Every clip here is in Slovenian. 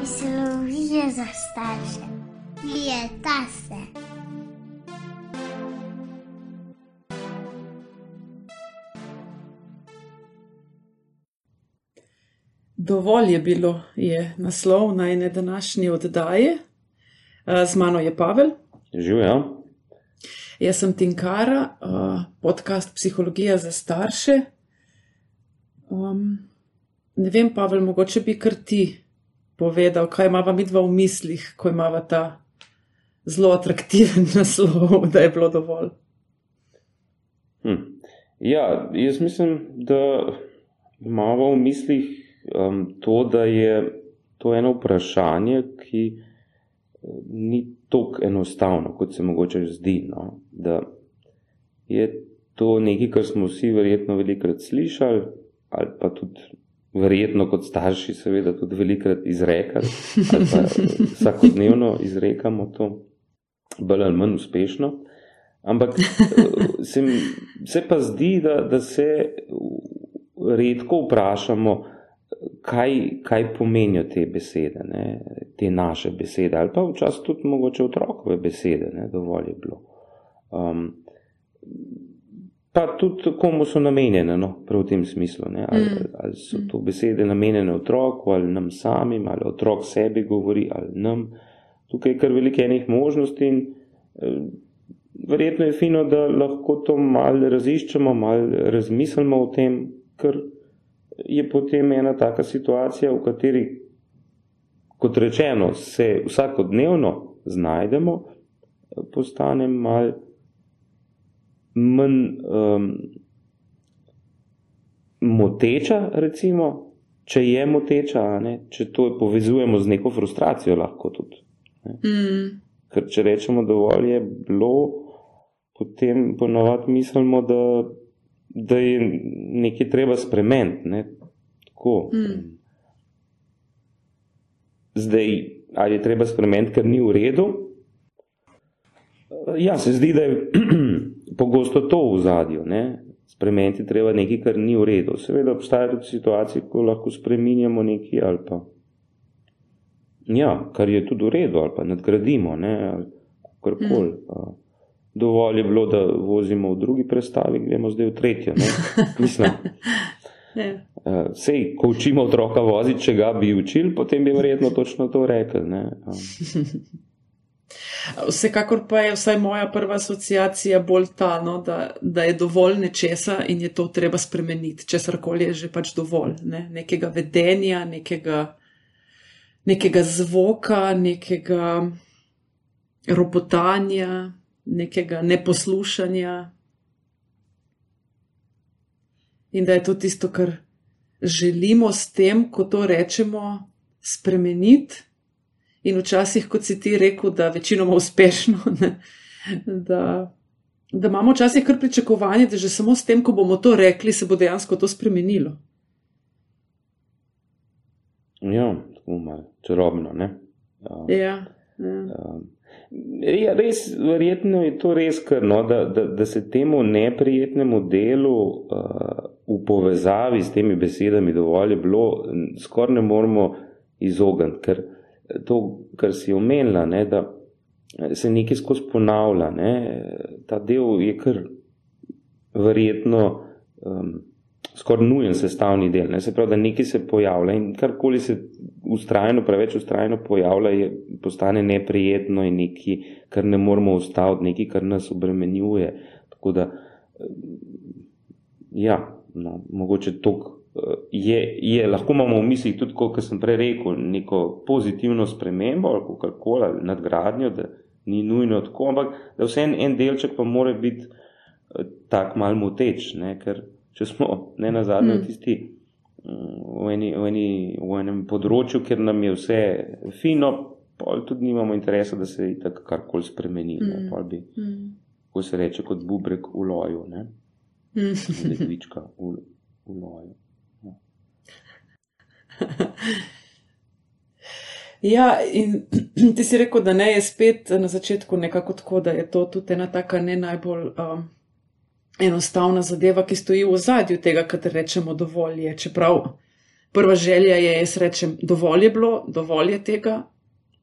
Mislijo za starše. Leta se. Dovolj je bilo, je naslov najne današnje oddaje. Z mano je Pavel. Živijo. Jaz sem Tinkara, podcast Psihologija za starše. Um, ne vem, Pavel, mogoče bi kar ti povedal, kaj imamo mi dva v mislih, ko imamo ta zelo atraktiven naslov, da je bilo dovolj. Hm. Ja, jaz mislim, da imamo v mislih um, to, da je to eno vprašanje, ki ni tako enostavno, kot se mogoče zdi. No? Da je to nekaj, kar smo vsi verjetno velikrat slišali, ali pa tudi verjetno kot starši, seveda, tudi velikrat izrekali, vsakodnevno izrekamo to, bolj ali manj uspešno. Ampak se, se pa zdi, da, da se redko vprašamo, kaj, kaj pomenijo te besede, ne? te naše besede, ali pa včasih tudi mogoče otrokove besede, ne? dovolj je bilo. Um, pa tudi komu so namenjene, no, prav v tem smislu. Ali, mm. ali so to besede namenjene otroku, ali nam samim, ali otrok sebi govori, ali nam. Tukaj je kar veliko enih možnosti in eh, verjetno je fino, da lahko to malo raziščemo, malo razmislimo o tem, ker je potem ena taka situacija, v kateri, kot rečeno, se vsakodnevno znajdemo, postane malo manj um, moteča, recimo, če je moteča, če to povezujemo z neko frustracijo, lahko tudi. Mm. Ker če rečemo, dovolj je bilo, potem ponovadi mislimo, da, da je nekaj treba spremeniti. Ne? Mm. Zdaj, ali je treba spremeniti, ker ni v redu? Ja, se zdi, da je pogosto to v zadju. Spremeniti treba nekaj, kar ni v redu. Seveda obstajajo tudi situacije, ko lahko spremenjamo nekaj ali pa. Ja, kar je tudi v redu, ali pa nadgradimo, ne, ali karkoli. Mm. Dovolj je bilo, da vozimo v drugi predstavi, gremo zdaj v tretjo. Mislim. Sej, ko učimo otroka voziti, če ga bi učili, potem bi verjetno točno to rekli. Um. Vsekakor pa je vsaj moja prva asociacija bolj ta, no, da, da je dovolj nečesa in je to treba spremeniti. Česar koli je že pač dovolj. Ne? Nekega vedenja, nekega, nekega zvoka, nekega ropotanja, nekega neposlušanja. In da je to tisto, kar želimo s tem, ko to rečemo, spremeniti. In včasih, kot si ti rekel, da večinoma uspešno, ne, da, da imamo včasih kar pričakovanje, da že samo s tem, ko bomo to rekli, se bo dejansko to spremenilo. Ja, tako malo čarobno. Uh, ja. ja. Uh, Ja, res, verjetno je to res, ker, no, da, da, da se temu neprijetnemu delu uh, v povezavi s temi besedami dovolj je bilo, skoraj ne moremo izogniti. Ker to, kar si omenila, ne, da se nekaj skozi ponavlja, ne, ta del je kar verjetno um, skoraj nujen sestavni del. Ne, se pravi, da nekaj se pojavlja in karkoli se ustrajno, preveč ustrajno pojavlja, je, postane neprijetno in nekaj, kar ne moramo ustaviti, nekaj, kar nas obremenjuje. Tako da, ja, no, mogoče toliko je, je, lahko imamo v mislih tudi, kot sem prej rekel, neko pozitivno spremembo ali kako koli, nadgradnjo, da ni nujno tako, ampak da vse en, en delček pa mora biti eh, tako mal moteč, ne? ker če smo ne na zadnje mm. tisti mm, v, eni, v, eni, v enem področju, ker nam je vse fino, pa tudi nimamo interesa, da se tako karkoli spremeni. Mm. Bi, mm. Ko se reče kot bubrek v loju, ne? Mm. Ledvička v, v loju. ja, in ti si rekel, da ne je spet na začetku nekako tako, da je to tudi ena taka ne najbolj um, enostavna zadeva, ki stoji v zadju tega, kar rečemo dovolj je. Čeprav prva želja je, jaz rečem, dovolj je bilo, dovolj je tega,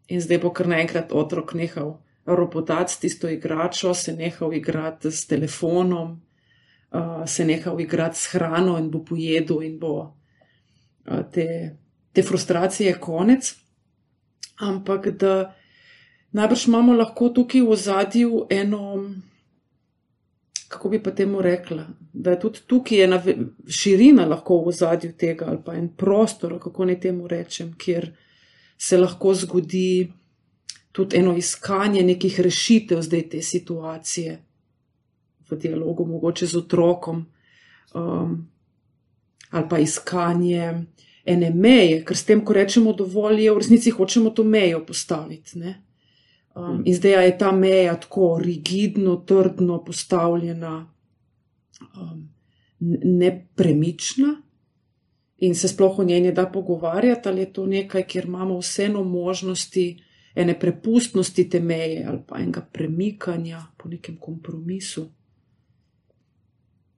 in zdaj bo kar naenkrat otrok nehal ropotati s tisto igračo, se nehal igrati s telefonom, uh, se nehal igrati s hrano in bo pojedel, in bo te, te frustracije konec. Ampak da najbrž imamo lahko tukaj v zadju eno kako bi pa temu rekla, da je tudi tukaj ena širina lahko v zadju tega ali pa en prostor, kako ne temu rečem, kjer se lahko zgodi tudi eno iskanje nekih rešitev zdaj te situacije v dialogu, mogoče z otrokom, um, ali pa iskanje ene meje, ker s tem, ko rečemo dovolj, je v resnici hočemo to mejo postaviti. Ne? Um, in zdaj je ta meja tako rigidno, trdno postavljena, um, nepremična, in se sploh o njej ne da pogovarjati, ali je to nekaj, kjer imamo vseeno možnosti ene prepustnosti te meje ali pa enega premikanja po nekem kompromisu.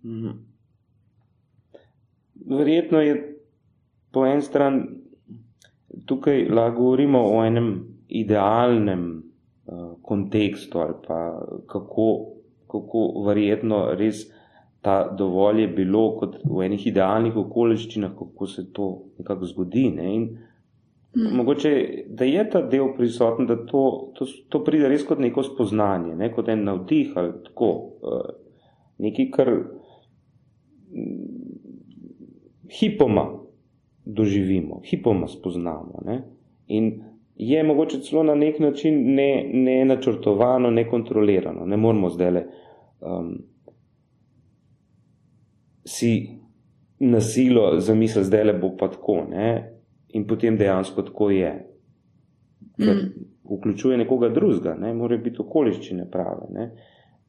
Mhm. Verjetno je po eni strani tukaj lahko govorimo o enem idealnem Eh, kontekstu ali pa kako, kako verjetno res ta dovolj je bilo kot v enih idealnih okoliščinah, kako se to nekako zgodi. Ne? In mm. mogoče, da je ta del prisoten, da to, to, to pride res kot neko spoznanje, ne? kot en navdih ali tako, uh, nekaj, kar hipoma doživimo, hipoma spoznamo. Ne? In je mogoče celo na nek način ne, ne načrtovano, ne kontrolirano. Ne moramo zdaj le um, si nasilo zamisliti, da bo pa tako, ne? in potem dejansko tako je. Ker mm. vključuje nekoga drugega, ne more biti okoliščine prave. Ne?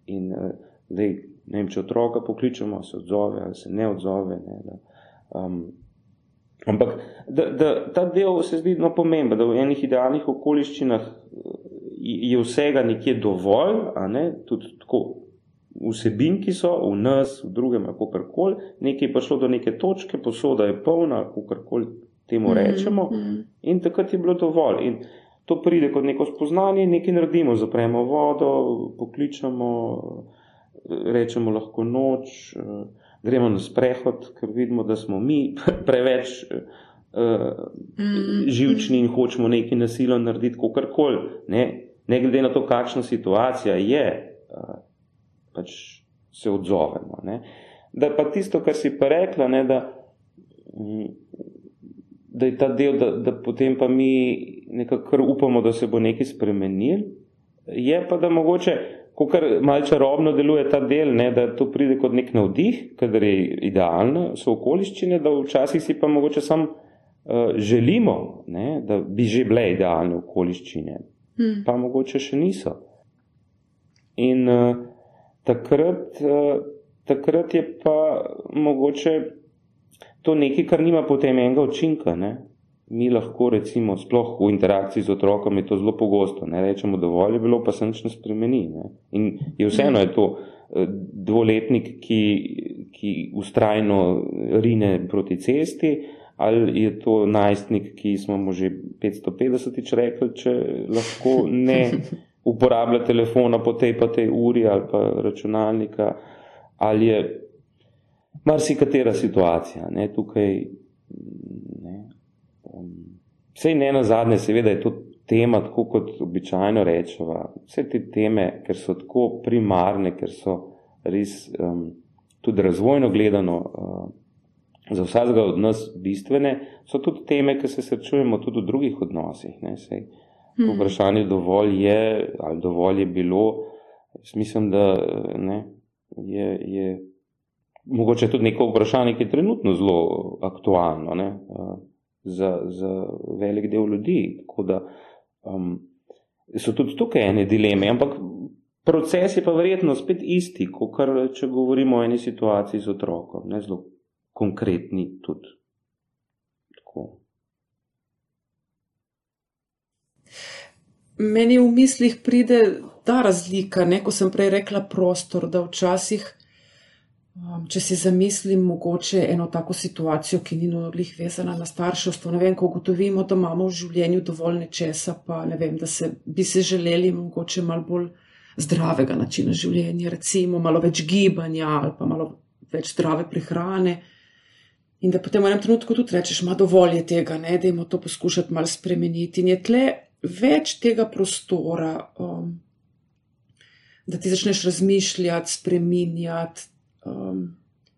In uh, zdaj, ne vem, če otroka pokličemo, se odzove ali se ne odzove. Ne? Da, um, Ampak da, da ta del se zdi no, pomemben, da v enih idealnih okoliščinah je vsega nekje dovolj, ne, tudi tako vsebin, ki so v nas, v drugem, kako koli, nekaj je prišlo do neke točke, posoda je polna, kako koli temu mhm, rečemo, mm -hmm. in takrat je bilo dovolj. In to pride kot neko spoznanje, nekaj naredimo, zapremo vodo, pokličemo, rečemo lahko noč. Gremo na sprehod, ker vidimo, da smo mi preveč uh, živčni in hočemo nekaj nasilno narediti, kako koli. Ne? ne glede na to, kakšna situacija je, uh, pač se odzovemo. Ne? Da pa tisto, kar si pa rekla, ne, da, mm, da je ta del, da, da potem pa mi nekako upamo, da se bo nekaj spremenil, je pa da mogoče kar malce čarobno deluje ta del, ne, da to pride kot nek navdih, kadar je idealno, so okoliščine, da včasih si pa mogoče sam uh, želimo, ne, da bi že bile idealne okoliščine, hmm. pa mogoče še niso. In uh, takrat, uh, takrat je pa mogoče to nekaj, kar nima potem enega učinka. Ne mi lahko, recimo, sploh v interakciji z otrokom je to zelo pogosto. Ne rečemo, dovolj je bilo, pa se nič ne spremeni. Ne? In je vseeno je to eh, dvoletnik, ki, ki ustrajno rine proti cesti, ali je to najstnik, ki smo mu že 550-tič rekli, če lahko ne uporablja telefona po tej pa tej uri ali pa računalnika, ali je marsikatera situacija. Ne? Tukaj Vse ne na zadnje, seveda je to tema, tako kot običajno rečemo. Vse te teme, ker so tako primarne, ker so res um, tudi razvojno gledano uh, za vsakega od nas bistvene, so tudi teme, ki se srečujemo tudi v drugih odnosih. Sej, hmm. Vprašanje dovolj je ali dovolj je bilo. Jaz mislim, da ne, je, je mogoče tudi neko vprašanje, ki je trenutno zelo aktualno. Ne, uh, za, za velik del ljudi. Tako da um, so tudi tukaj ene dileme, ampak proces je pa verjetno spet isti, kot kar če govorimo o eni situaciji z otrokom, ne zelo konkretni tudi. Tako. Meni v mislih pride ta razlika, ne, ko sem prej rekla prostor, da včasih Um, če si zamislim mogoče eno tako situacijo, ki ni noglih vezana na starševstvo, ne vem, ko ugotovimo, da imamo v življenju dovolj nečesa, pa ne vem, da se, bi se želeli mogoče malo bolj zdravega načina življenja, recimo malo več gibanja ali pa malo več zdrave prehrane. In da potem v enem trenutku tudi rečeš, ima dovolj je tega, ne, da jim to poskušati malo spremeniti. In je tle več tega prostora, um, da ti začneš razmišljati, spremenjati, um,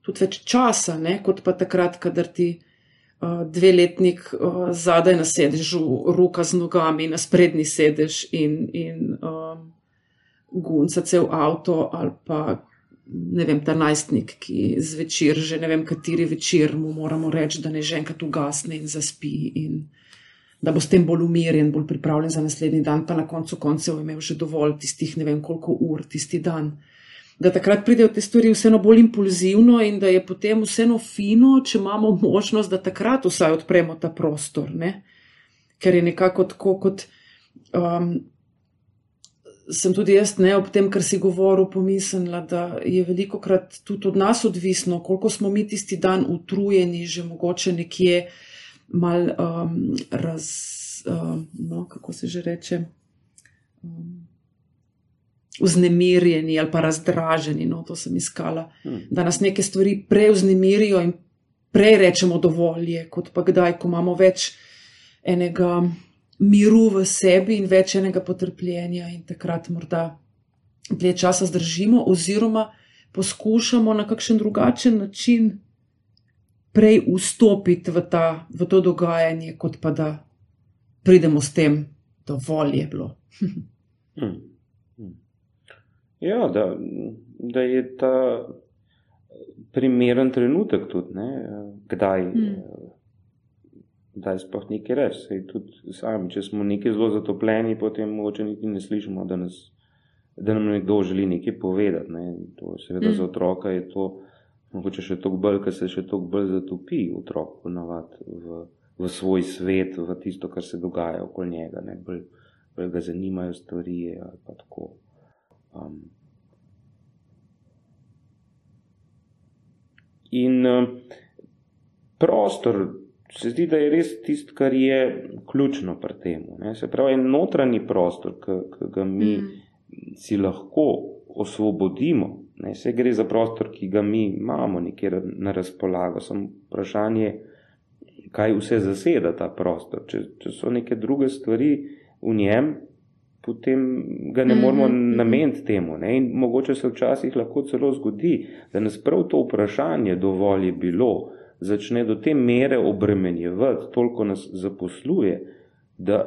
tudi več časa, ne, kot pa takrat, kadar ti uh, dveletnik uh, zadaj na sedežu, roka z nogami, na sprednji sedež in, in um, gunca cel avto ali pa ne vem, ta najstnik, ki zvečer, že ne vem, kateri večer mu moramo reči, da ne že enkrat ugasne in zaspi, in da bo s tem bolj umirjen, bolj pripravljen za naslednji dan, pa na koncu koncev imel že dovolj tistih ne vem koliko ur tisti dan. Da takrat pridejo te stvari vseeno bolj impulzivno in da je potem vseeno fino, če imamo možnost, da takrat vsaj odpremo ta prostor, ne? ker je nekako tako kot. Um, sem tudi jaz ne ob tem, kar si govoril, pomislila, da je veliko krat tudi od nas odvisno, koliko smo mi tisti dan utrujeni, že mogoče nekje mal um, raz, um, no, kako se že reče, um, vznemirjeni ali pa razdraženi, no, to sem iskala, hmm. da nas neke stvari prej vznemirijo in prej rečemo dovolj, kot pa kdaj, ko imamo več enega miru v sebi in več enega potrpljenja, in takrat morda dlje časa zdržimo, oziroma poskušamo na kakšen drugačen način prej vstopiti v, ta, v to dogajanje, kot pa da pridemo s tem, dovolj je bilo. Hmm. Ja, da, da je ta primeren trenutek tudi, ne? kdaj. Hmm da je sploh nekaj reči. Sej tudi sami, če smo nekaj zelo zatopljeni, potem mogoče niti ne slišimo, da, nas, da nam nekdo želi nekaj povedati. Ne. To, seveda mm. za otroka je to mogoče še toliko bolj, ker se še toliko bolj zatopi otrok ponavadi v, v svoj svet, v tisto, kar se dogaja okoli njega. Ne. Bolj, bolj ga zanimajo stvari ali pa tako. Um, In uh, prostor, se zdi, da je res tisto, kar je ključno pri tem. Se pravi, en notranji prostor, ki ga mi mm. si lahko osvobodimo. Ne? Se gre za prostor, ki ga mi imamo nekje na razpolago. Samo vprašanje, kaj vse zaseda ta prostor. Če, če so neke druge stvari v njem, potem ga ne moramo mm -hmm. nameniti temu. Ne? In mogoče se včasih lahko celo zgodi, da nas prav to vprašanje dovolj je bilo začne do te mere obremenjevati, toliko nas zaposluje, da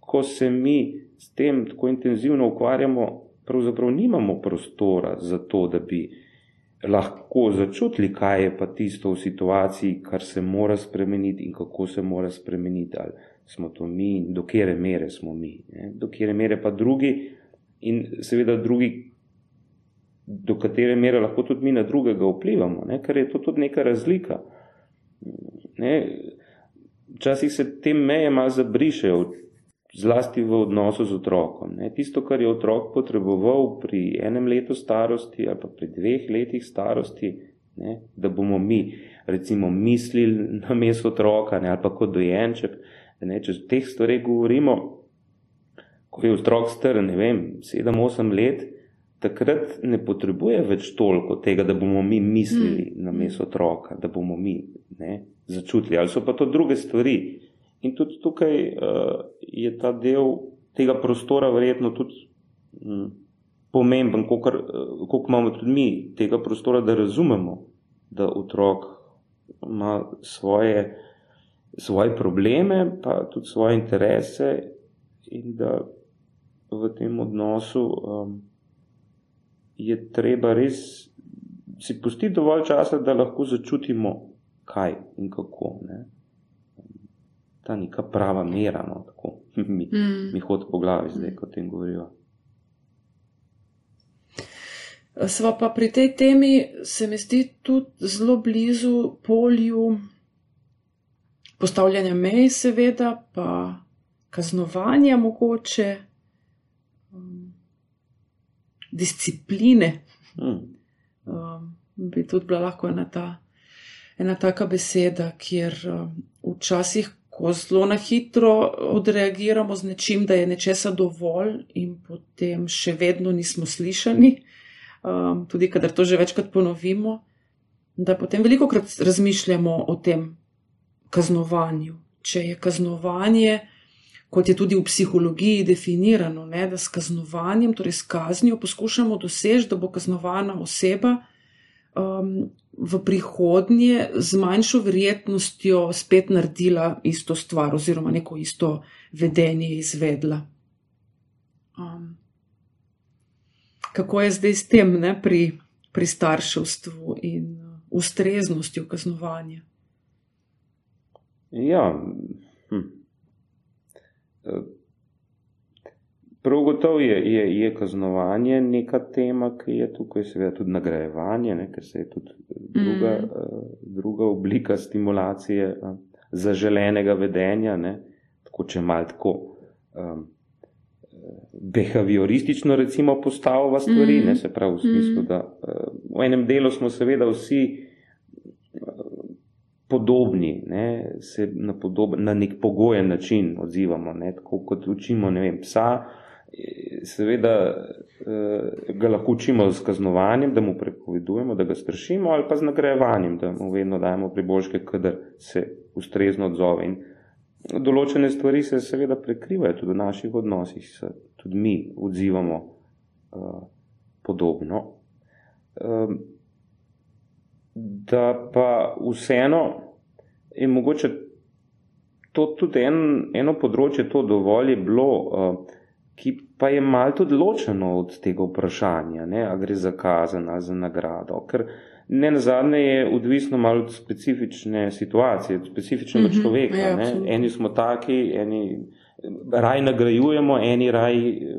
ko se mi s tem tako intenzivno ukvarjamo, pravzaprav nimamo prostora za to, da bi lahko začutili, kaj je pa tisto v situaciji, kar se mora spremeniti in kako se mora spremeniti. Ali smo to mi in do kere mere smo mi, ne? do kere mere pa drugi in seveda drugi. Do katere mere lahko tudi mi na drugega vplivamo, ne? ker je to tudi neka razlika. Včasih se te meje malo zabrišejo, zlasti v odnosu z otrokom. Ne. Tisto, kar je otrok potreboval pri enem letu starosti ali pa pri dveh letih starosti, ne, da bomo mi recimo mislili na mesto otroka ne, ali pa kot dojenček, ne, če o teh stvareh govorimo, ko je otrok star, ne vem, sedem, osem let, takrat ne potrebuje več toliko tega, da bomo mi mislili mm. na mesto otroka, da bomo mi ne, začutili. Ali so pa to druge stvari. In tudi tukaj uh, je ta del tega prostora verjetno tudi um, pomemben, koliko uh, imamo tudi mi tega prostora, da razumemo, da otrok ima svoje, svoje probleme, pa tudi svoje interese in da v tem odnosu um, je treba res si pustiti dovolj časa, da lahko začutimo, kaj in kako. Ne? Ta neka prava mera, no, tako mi, mm. mi hodi po glavi, zdaj, ko o tem govorijo. Sva pa pri tej temi, se mi zdi, tudi zelo blizu polju postavljanja mej, seveda, pa kaznovanja mogoče discipline. Mm. Um, bi tudi bila lahko ena, ta, ena taka beseda, kjer uh, včasih, ko zelo na hitro odreagiramo z nečim, da je nečesa dovolj, in potem še vedno nismo slišani, um, tudi kadar to že večkrat ponovimo, da potem veliko krat razmišljamo o tem kaznovanju. Če je kaznovanje, kot je tudi v psihologiji definirano, ne, da s kaznovanjem, torej s kaznijo, poskušamo doseči, da bo kaznovana oseba um, v prihodnje z manjšo verjetnostjo spet naredila isto stvar oziroma neko isto vedenje izvedla. Um, kako je zdaj s tem ne, pri, pri starševstvu in uh, ustreznostjo kaznovanja? Ja. Hm. Prav gotovo je, je, je kaznovanje neka tema, ki je tukaj, seveda tudi nagrajevanje, ne, ker se je tudi druga, mm. uh, druga oblika stimulacije uh, zaželenega vedenja, ne, tako če mal tako um, behavioristično recimo postavlja stvari, mm. ne, se pravi v smislu, mm. da uh, v enem delu smo seveda vsi podobni, ne, se na, podoben, na nek pogojen način odzivamo. Ne, tako kot učimo vem, psa, seveda eh, ga lahko učimo z kaznovanjem, da mu prepovedujemo, da ga strašimo, ali pa z nagrajevanjem, da mu vedno dajemo priboljške, kadar se ustrezno odzove. In določene stvari se seveda prekrivajo tudi v naših odnosih, se tudi mi odzivamo uh, podobno. Um, da pa vseeno je mogoče to tudi en, eno področje, to dovolj je bilo, uh, ki pa je mal tudi ločeno od tega vprašanja, ne, a gre za kazen ali za nagrado. Ker ne nazadnje je odvisno malo od specifične situacije, od specifičnega mm -hmm, človeka. Je, ne. Eni smo taki, eni raj nagrajujemo, eni raj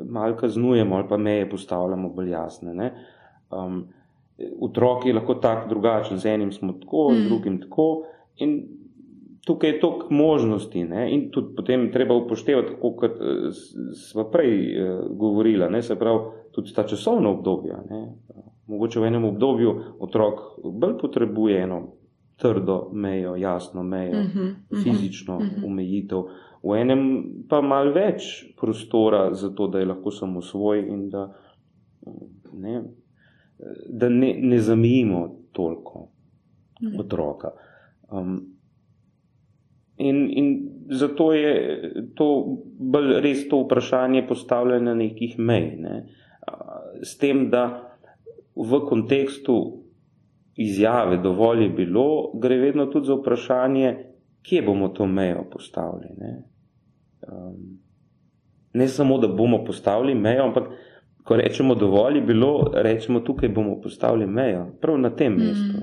mal kaznujemo ali pa meje postavljamo bolj jasne. Ne. Um, otrok je lahko tak drugačen, z enim smo tako, mm. z drugim tako. In tukaj je toliko možnosti ne? in tudi potem treba upoštevati, kot eh, smo prej eh, govorili, ne? se pravi, tudi ta časovna obdobja. Ne? Mogoče v enem obdobju otrok bolj potrebuje eno trdo mejo, jasno mejo, mm -hmm, fizično mm -hmm. omejitev, v enem pa mal več prostora za to, da je lahko samo svoj in da ne, da ne, ne zamijimo toliko mm. otroka. Um, in, in zato je to bolj res to vprašanje postavljeno na nekih mej. Ne? S tem, da v kontekstu izjave dovolj je bilo, gre vedno tudi za vprašanje, kje bomo to mejo postavili. Ne, um, ne samo, da bomo postavili mejo, ampak ko rečemo dovolj, je bilo, rečemo tukaj bomo postavili mejo, prav na tem mm. mestu.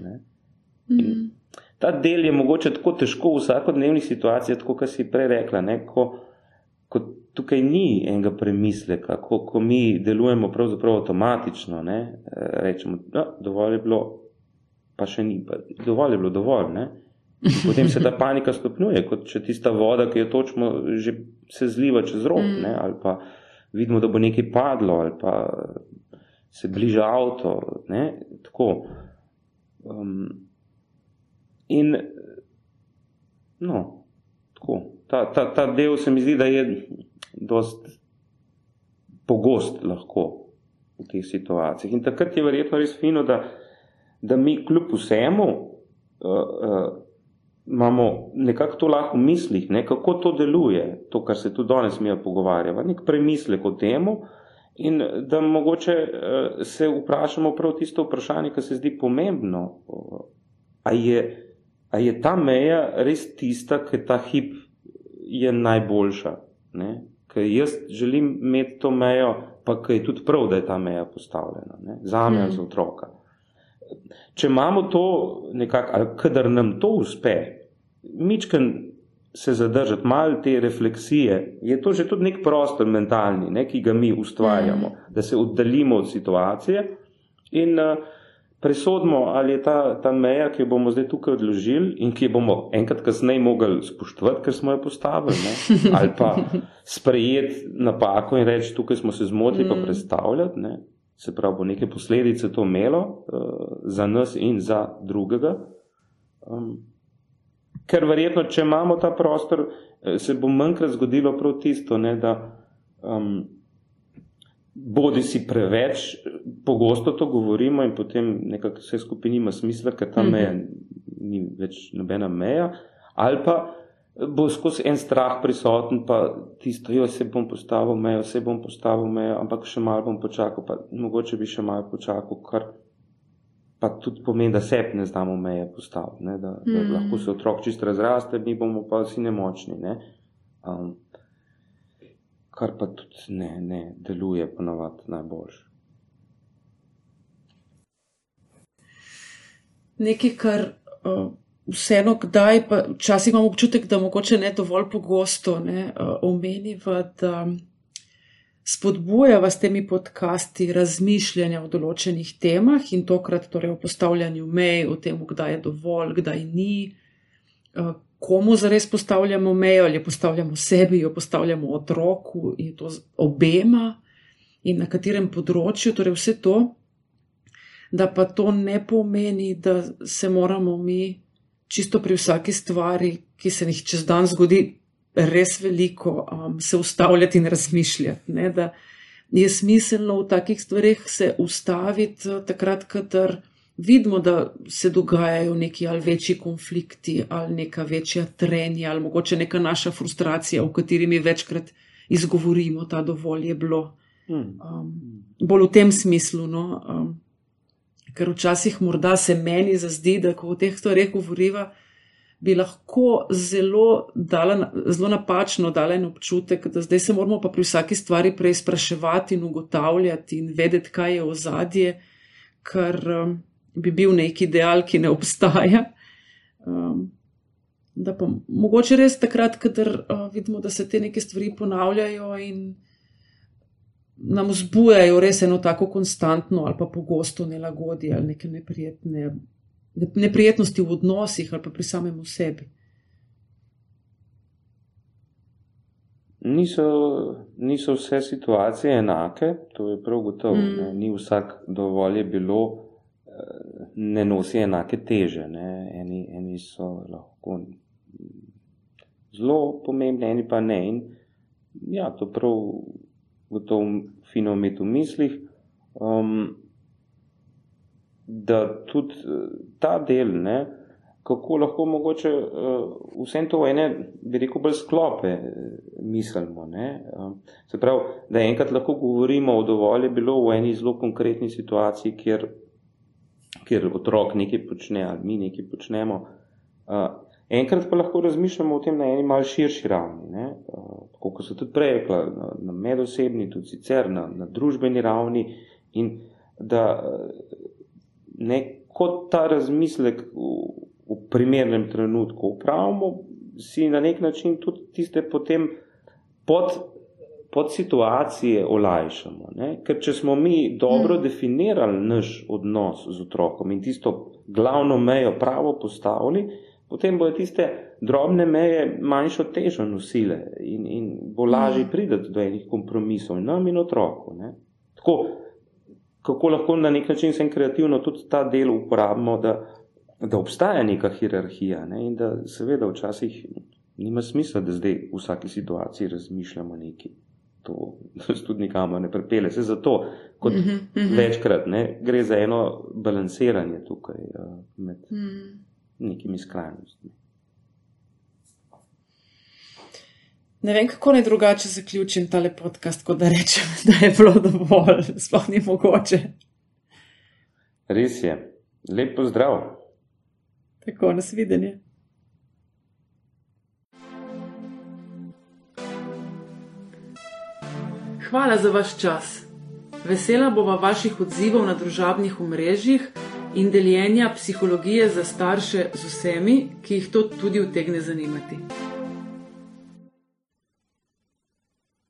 Mm. Ta del je mogoče tako težko v vsakodnevni situaciji, tako kot si prej rekla, ne, ko, ko tukaj ni enega premisleka, ko, ko mi delujemo pravzaprav avtomatično, ne, rečemo, da no, dovolj je bilo, pa še ni, pa dovolj je bilo dovolj. Ne. Potem se ta panika stopnjuje, kot če tista voda, ki jo točimo, že se zliva čez rok, mm. ne, ali pa vidimo, da bo nekaj padlo, ali pa se bliža avto. Ne? Tako. Um, in no, tako. Ta, ta, ta del se mi zdi, da je dost pogost lahko v teh situacijah. In takrat je verjetno res fino, da, da mi kljub vsemu uh, uh, imamo nekako to lahko v mislih, ne, kako to deluje, to, kar se tudi danes mi pogovarjamo, nek premislek o temu in da mogoče uh, se vprašamo prav tisto vprašanje, ki se zdi pomembno. A je, a je ta meja res tista, ki ta hip je najboljša? Ne? Ker jaz želim imeti to mejo, pa ki je tudi prav, da je ta meja postavljena, ne? za me, mm. za otroka če imamo to nekako, ali kadar nam to uspe, mičken se zadržati, malo te refleksije, je to že tudi nek prostor mentalni, ne, ki ga mi ustvarjamo, mm. da se oddaljimo od situacije in uh, presodimo, ali je ta, ta meja, ki jo bomo zdaj tukaj odložili in ki jo bomo enkrat kasneje mogli spoštovati, ker smo jo postavili, ne, ali pa sprejeti napako in reči, tukaj smo se zmotili, mm. pa predstavljati. Ne. Se pravi, bo neke posledice to imelo uh, za nas in za drugega. Um, ker verjetno, če imamo ta prostor, se bo manjkrat zgodilo prav tisto, ne, da um, bodi si preveč, pogosto to govorimo in potem nekako vse skupaj nima smisla, ker ta meja mhm. ni več nobena meja, ali pa bo skozi en strah prisoten, pa tisto, jo se bom postavil mejo, se bom postavil mejo, ampak še malo bom počakal, pa mogoče bi še malo počakal, kar pa tudi pomeni, da sebi ne znamo meje postaviti, ne? da, da mm. lahko se otrok čist razraste, mi bomo pa vsi nemočni. Ne? Um, kar pa tudi ne, ne deluje ponovadi najboljše. Nekaj, kar uh, vseeno, kdaj, pa včasih imamo občutek, da mogoče ne dovolj pogosto ne, uh, omeniva, da spodbuja vas temi podcasti razmišljanja o določenih temah in tokrat torej o postavljanju mej, o tem, kdaj je dovolj, kdaj ni. Uh, komu zares postavljamo mejo, ali jo postavljamo sebi, jo postavljamo otroku in to obema, in na katerem področju, torej vse to, da pa to ne pomeni, da se moramo mi čisto pri vsaki stvari, ki se jih čez dan zgodi, res veliko, um, se ustavljati in razmišljati. Ne, da je smiselno v takih stvarih se ustaviti, takrat, kadar vidimo, da se dogajajo neki ali večji konflikti, ali neka večja trenja, ali mogoče neka naša frustracija, v kateri mi večkrat izgovorimo, da dovolj je bilo. Hmm. Um, bolj v tem smislu. No, um, ker včasih morda se meni zazdi, da ko o teh stvareh govoriva, bi lahko zelo, dala, zelo napačno dala en občutek, da zdaj se moramo pa pri vsaki stvari preizpraševati in ugotavljati in vedeti, kaj je ozadje. Ker um, bi bil nek ideal, ki ne obstaja. Um, da pa mogoče res takrat, kadar uh, vidimo, da se te neke stvari ponavljajo in nam vzbujajo res eno tako konstantno ali pa pogosto nelagodje ali neke neprijetne, neprijetnosti v odnosih ali pa pri samem sebi. Niso, niso vse situacije enake, to je prav gotovo. Mm. Ni vsak dovolj je bilo ne nosi enake teže. Eni, eni so lahko zelo pomembni, eni pa ne. In, ja, to prav gotovo fino imeti v mislih. Um, da tudi eh, ta del, ne, kako lahko mogoče uh, vsem to v ene, bi rekel, bolj sklope uh, mislimo. Uh, se pravi, da enkrat lahko govorimo o dovolj je bilo v eni zelo konkretni situaciji, kjer kjer otrok nekaj počne ali mi nekaj počnemo. Uh, enkrat pa lahko razmišljamo o tem na eni malce širši ravni, uh, kot so tudi prej rekla, na, na medosebni, tudi sicer na, na družbeni ravni in da ne kot ta razmislek v, v primernem trenutku upravimo, si na nek način tudi tiste potem pod pod situacije olajšamo. Ne? Ker če smo mi dobro mm. definirali naš odnos z otrokom in tisto glavno mejo pravo postavili, potem bodo tiste drobne meje manjšo težo nosile in, in bo lažje mm. prideti do enih kompromisov nam in otroku. Ne? Tako, kako lahko na nek način sem kreativno tudi ta del uporabimo, da, da obstaja neka hierarhija ne? in da seveda včasih nima smisla, da zdaj v vsaki situaciji razmišljamo nekaj to nas tudi nikamor ne prepele. Se zato, kot mm -hmm. večkrat, ne, gre za eno balansiranje tukaj uh, med mm. Nekimi skrajnostmi. Ne vem, kako naj drugače zaključim tale podcast, kot da rečem, da je bilo dovolj, sploh ni mogoče. Res je. Lep pozdrav. Tako, nasvidenje. Hvala za vaš čas. Vesela bova vaših odzivov na družabnih omrežjih in deljenja psihologije za starše z vsemi, ki jih to tudi utegne zanimati.